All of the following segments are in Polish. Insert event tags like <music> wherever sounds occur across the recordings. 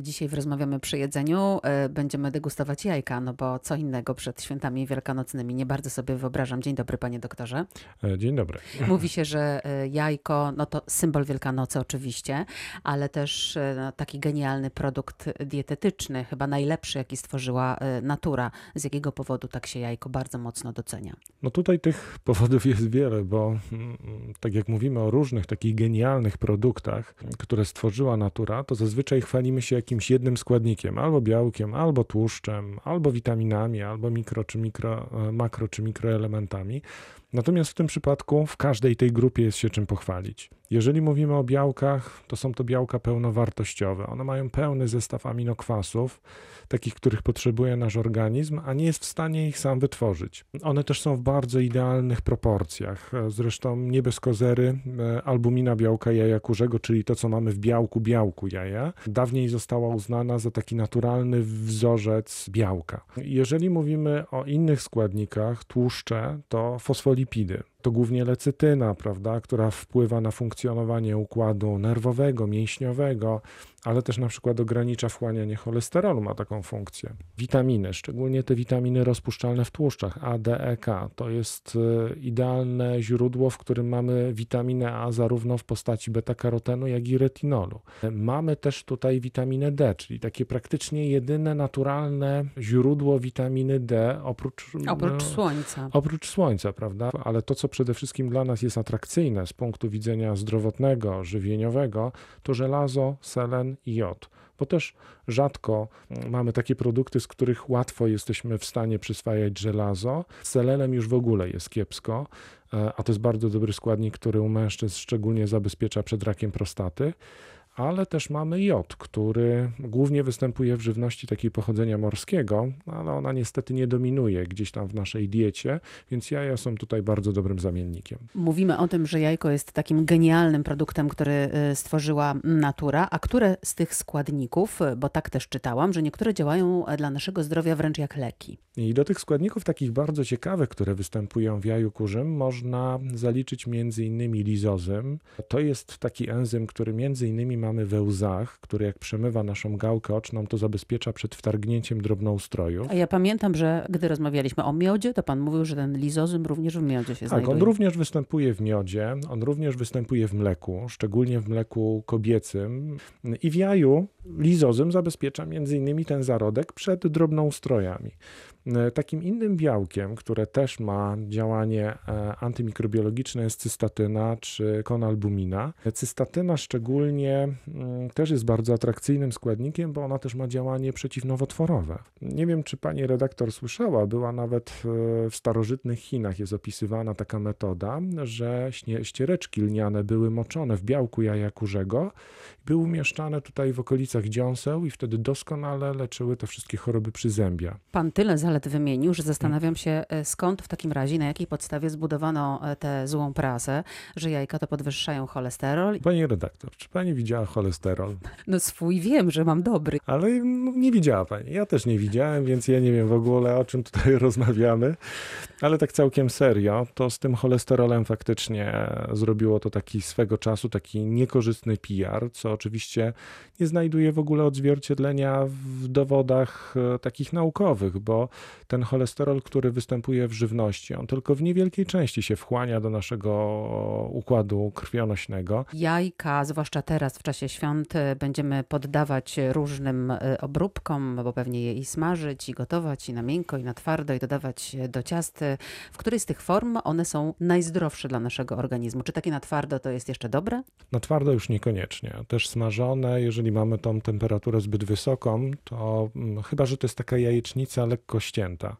Dzisiaj rozmawiamy przy jedzeniu, e, będziemy degustować jajka, no bo co innego przed świętami wielkanocnymi. Nie bardzo sobie wyobrażam. Dzień dobry, panie doktorze. E, dzień dobry. <laughs> Mówi się, że e, jajko, no to symbol Wielkanocy oczywiście, ale też no, taki genialny produkt dietetyczny, chyba najlepszy, jaki stworzyła natura. Z jakiego powodu tak się jajko bardzo mocno docenia? No tutaj tych powodów jest wiele, bo mm, tak jak mówimy o różnych takich genialnych produktach, które stworzyła natura, to zazwyczaj chwalimy się jakimś jednym składnikiem, albo białkiem, albo tłuszczem, albo witaminami, albo mikro czy mikro, e, makro czy mikroelementami. Natomiast w tym przypadku w każdej tej grupie jest się czym pochwalić. Jeżeli mówimy o białkach, to są to białka pełnowartościowe. One mają pełny zestaw aminokwasów, takich, których potrzebuje nasz organizm, a nie jest w stanie ich sam wytworzyć. One też są w bardzo idealnych proporcjach. Zresztą nie bez kozery e, albumina białka jaja kurzego, czyli to, co mamy w białku białku jaja, dawniej została uznana za taki naturalny wzorzec białka. Jeżeli mówimy o innych składnikach, tłuszcze, to fosfolipidy to głównie lecytyna, prawda, która wpływa na funkcjonowanie układu nerwowego, mięśniowego, ale też na przykład ogranicza wchłanianie cholesterolu, ma taką funkcję. Witaminy, szczególnie te witaminy rozpuszczalne w tłuszczach, A, D, E, K, to jest e, idealne źródło, w którym mamy witaminę A zarówno w postaci beta-karotenu, jak i retinolu. Mamy też tutaj witaminę D, czyli takie praktycznie jedyne naturalne źródło witaminy D oprócz, oprócz no, słońca. Oprócz słońca, prawda? Ale to, co przede wszystkim dla nas jest atrakcyjne z punktu widzenia zdrowotnego, żywieniowego, to żelazo, selen i jod. Bo też rzadko mm, mamy takie produkty, z których łatwo jesteśmy w stanie przyswajać żelazo. Z selenem już w ogóle jest kiepsko, e, a to jest bardzo dobry składnik, który u mężczyzn szczególnie zabezpiecza przed rakiem prostaty ale też mamy jod, który głównie występuje w żywności takiej pochodzenia morskiego, ale ona niestety nie dominuje gdzieś tam w naszej diecie, więc jaja są tutaj bardzo dobrym zamiennikiem. Mówimy o tym, że jajko jest takim genialnym produktem, który y, stworzyła natura, a które z tych składników, bo tak też czytałam, że niektóre działają dla naszego zdrowia wręcz jak leki. I do tych składników takich bardzo ciekawych, które występują w jaju kurzym, można zaliczyć między innymi lizozym. To jest taki enzym, który między innymi mamy we łzach, który jak przemywa naszą gałkę oczną, to zabezpiecza przed wtargnięciem drobnoustrojów. A ja pamiętam, że gdy rozmawialiśmy o miodzie, to pan mówił, że ten lizozym również w miodzie się tak, znajduje. Tak, on również występuje w miodzie, on również występuje w mleku, szczególnie w mleku kobiecym. I w jaju lizozym zabezpiecza między innymi ten zarodek przed drobnoustrojami. E, takim innym białkiem, które też ma działanie e, antymikrobiologiczne jest cystatyna czy konalbumina. Cystatyna szczególnie mm, też jest bardzo atrakcyjnym składnikiem, bo ona też ma działanie przeciwnowotworowe. Nie wiem, czy pani redaktor słyszała, była nawet e, w starożytnych Chinach jest opisywana taka metoda, że ściereczki lniane były moczone w białku jaja kurzego, były umieszczane tutaj w okolicach dziąseł i wtedy doskonale leczyły te wszystkie choroby przyzębia. Pan tyle zalet wymienił, że zastanawiam się, e, skąd w takim razie, na jakiej podstawie zbudowano e, tę złą prasę, że jajka to podwyższają cholesterol. Pani redaktor, czy pani widziała cholesterol? <laughs> No swój wiem, że mam dobry. Ale no, nie widziała pani. Ja też nie widziałem, więc ja nie wiem w ogóle, o czym tutaj <laughs> rozmawiamy. Ale tak całkiem serio, to z tym cholesterolem faktycznie zrobiło to taki swego czasu taki niekorzystny PR, co oczywiście nie znajduje w ogóle odzwierciedlenia w dowodach e, takich naukowych, bo ten cholesterol, który występuje w żywności, on tylko w niewielkiej części się wchłania do naszego układu krwionośnego. Jajka, zwłaszcza teraz w czasie świąt, e, będziemy poddawać różnym e, obróbkom, bo pewnie je i smażyć, i gotować, i na miękko, i na twardo, i dodawać do ciast. W której z tych form one są najzdrowsze dla naszego organizmu? Czy takie na twardo to jest jeszcze dobre? Na twardo już niekoniecznie. Też smażone, jeżeli mamy tą temperaturę zbyt wysoką, to hmm, chyba, że to jest taka jajecznica lekko ścięta.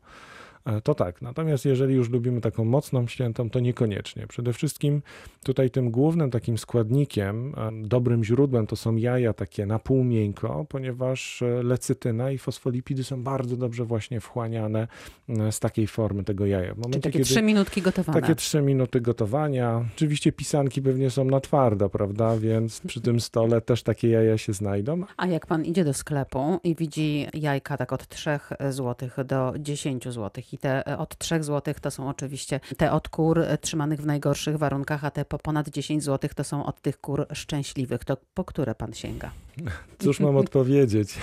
E, to tak. Natomiast jeżeli już lubimy taką mocną ściętą, to niekoniecznie. Przede wszystkim tutaj tym głównym takim składnikiem, e, dobrym źródłem to są jaja takie na pół miękko, ponieważ e, lecytyna i fosfolipidy są bardzo dobrze właśnie wchłaniane z takiej formy tego jaja. W momencie, Czyli takie trzy minutki gotowania. Takie trzy minuty gotowania. Oczywiście pisanki pewnie są na twardo, prawda, więc przy tym stole też takie jaja się znajdą. A jak pan idzie do sklepu i widzi jajka tak od 3 zł do 10 zł, i te e, od 3 zł to są oczywiście te od kur e, trzymanych w najgorszych warunkach, a te po ponad 10 zł to są od tych kur szczęśliwych. To po które pan sięga? <laughs> Cóż mam odpowiedzieć?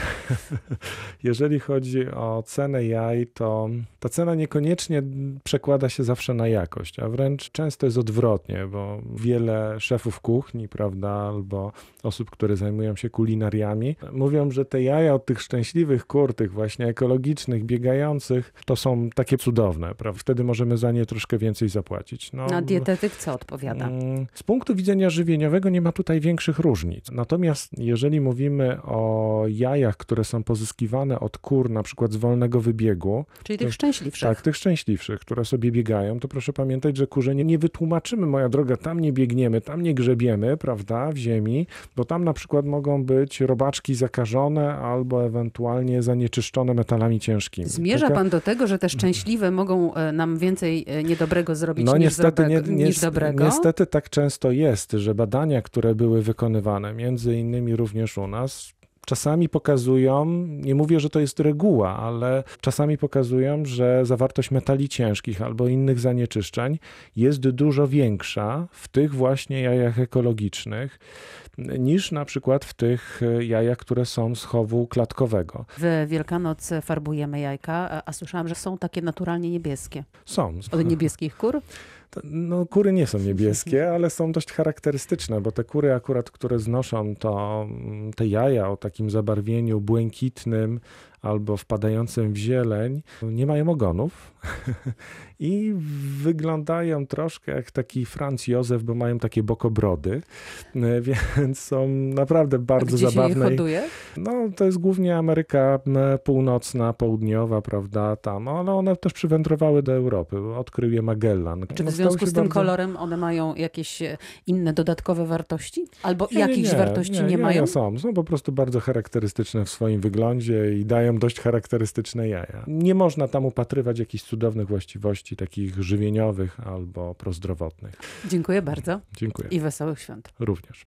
<laughs> Jeżeli chodzi o cenę jaj, to ta cena niekoniecznie przekłada się zawsze na jakość, a wręcz często jest odwrotnie, bo wiele szefów kuchni, prawda, albo osób, które zajmują się kulinariami, mówią, że te jaja od tych szczęśliwych kur, tych właśnie ekologicznych, biegających, to są takie cudowne, prawda? Wtedy możemy za nie troszkę więcej zapłacić. No, A dietetyk co odpowiada? Mm, Z punktu widzenia żywieniowego nie ma tutaj większych różnic. Natomiast jeżeli mówimy o jajach, które są pozyskiwane od kur, na przykład z wolnego wybiegu, Czyli tych to- szczęśliwszych. tak, tych szczęśliwszych, które sobie biegają, to proszę pamiętać, że kurze nie, nie wytłumaczymy, moja droga, tam nie biegniemy, tam nie grzebiemy, prawda, w ziemi, bo tam na przykład mogą być robaczki zakażone albo ewentualnie zanieczyszczone metalami ciężkimi. Zmierza Taka- pan do tego, że te szczęśliwe mogą e, nam więcej e, niedobrego zrobić No niż, niestety, nie, dobrego, niż nies- dobrego? niestety tak często jest, że badania, które były wykonywane, między innymi również u nas, czasami pokazują, nie mówię, że to jest reguła, ale czasami pokazują, że zawartość metali ciężkich albo innych zanieczyszczeń jest dużo większa w tych właśnie jajach ekologicznych niż na przykład w tych jajach, które są z chowu klatkowego. W Wielkanoc farbujemy jajka, a słyszałam, że są takie naturalnie niebieskie. Są. Od niebieskich kur? <laughs> No, kury nie są niebieskie, <laughs> ale są dość charakterystyczne, bo te kury akurat, które znoszą to, mm, te jaja o takim zabarwieniu błękitnym albo wpadającym w zieleń, nie mają ogonów <laughs> i wyglądają troszkę jak taki Franz Józef, bo mają takie bokobrody, e, <laughs> więc są naprawdę bardzo gdzie się je zabawne. hoduje? no, to jest głównie Ameryka północna, południowa, prawda, tam, ale one też przywędrowały do Europy. Odkrył je Magellan. Czy w No, związku z tym bardzo- kolorem one mają jakieś e, inne dodatkowe wartości? Albo Nie, nie, jakichś nie, wartości nie, jaja mają? Są, są po prostu bardzo charakterystyczne w swoim wyglądzie i dają dość charakterystyczne jaja. Nie można tam upatrywać jakichś cudownych właściwości takich żywieniowych albo prozdrowotnych. Dziękuję bardzo Dziękuję. i wesołych świąt. Również.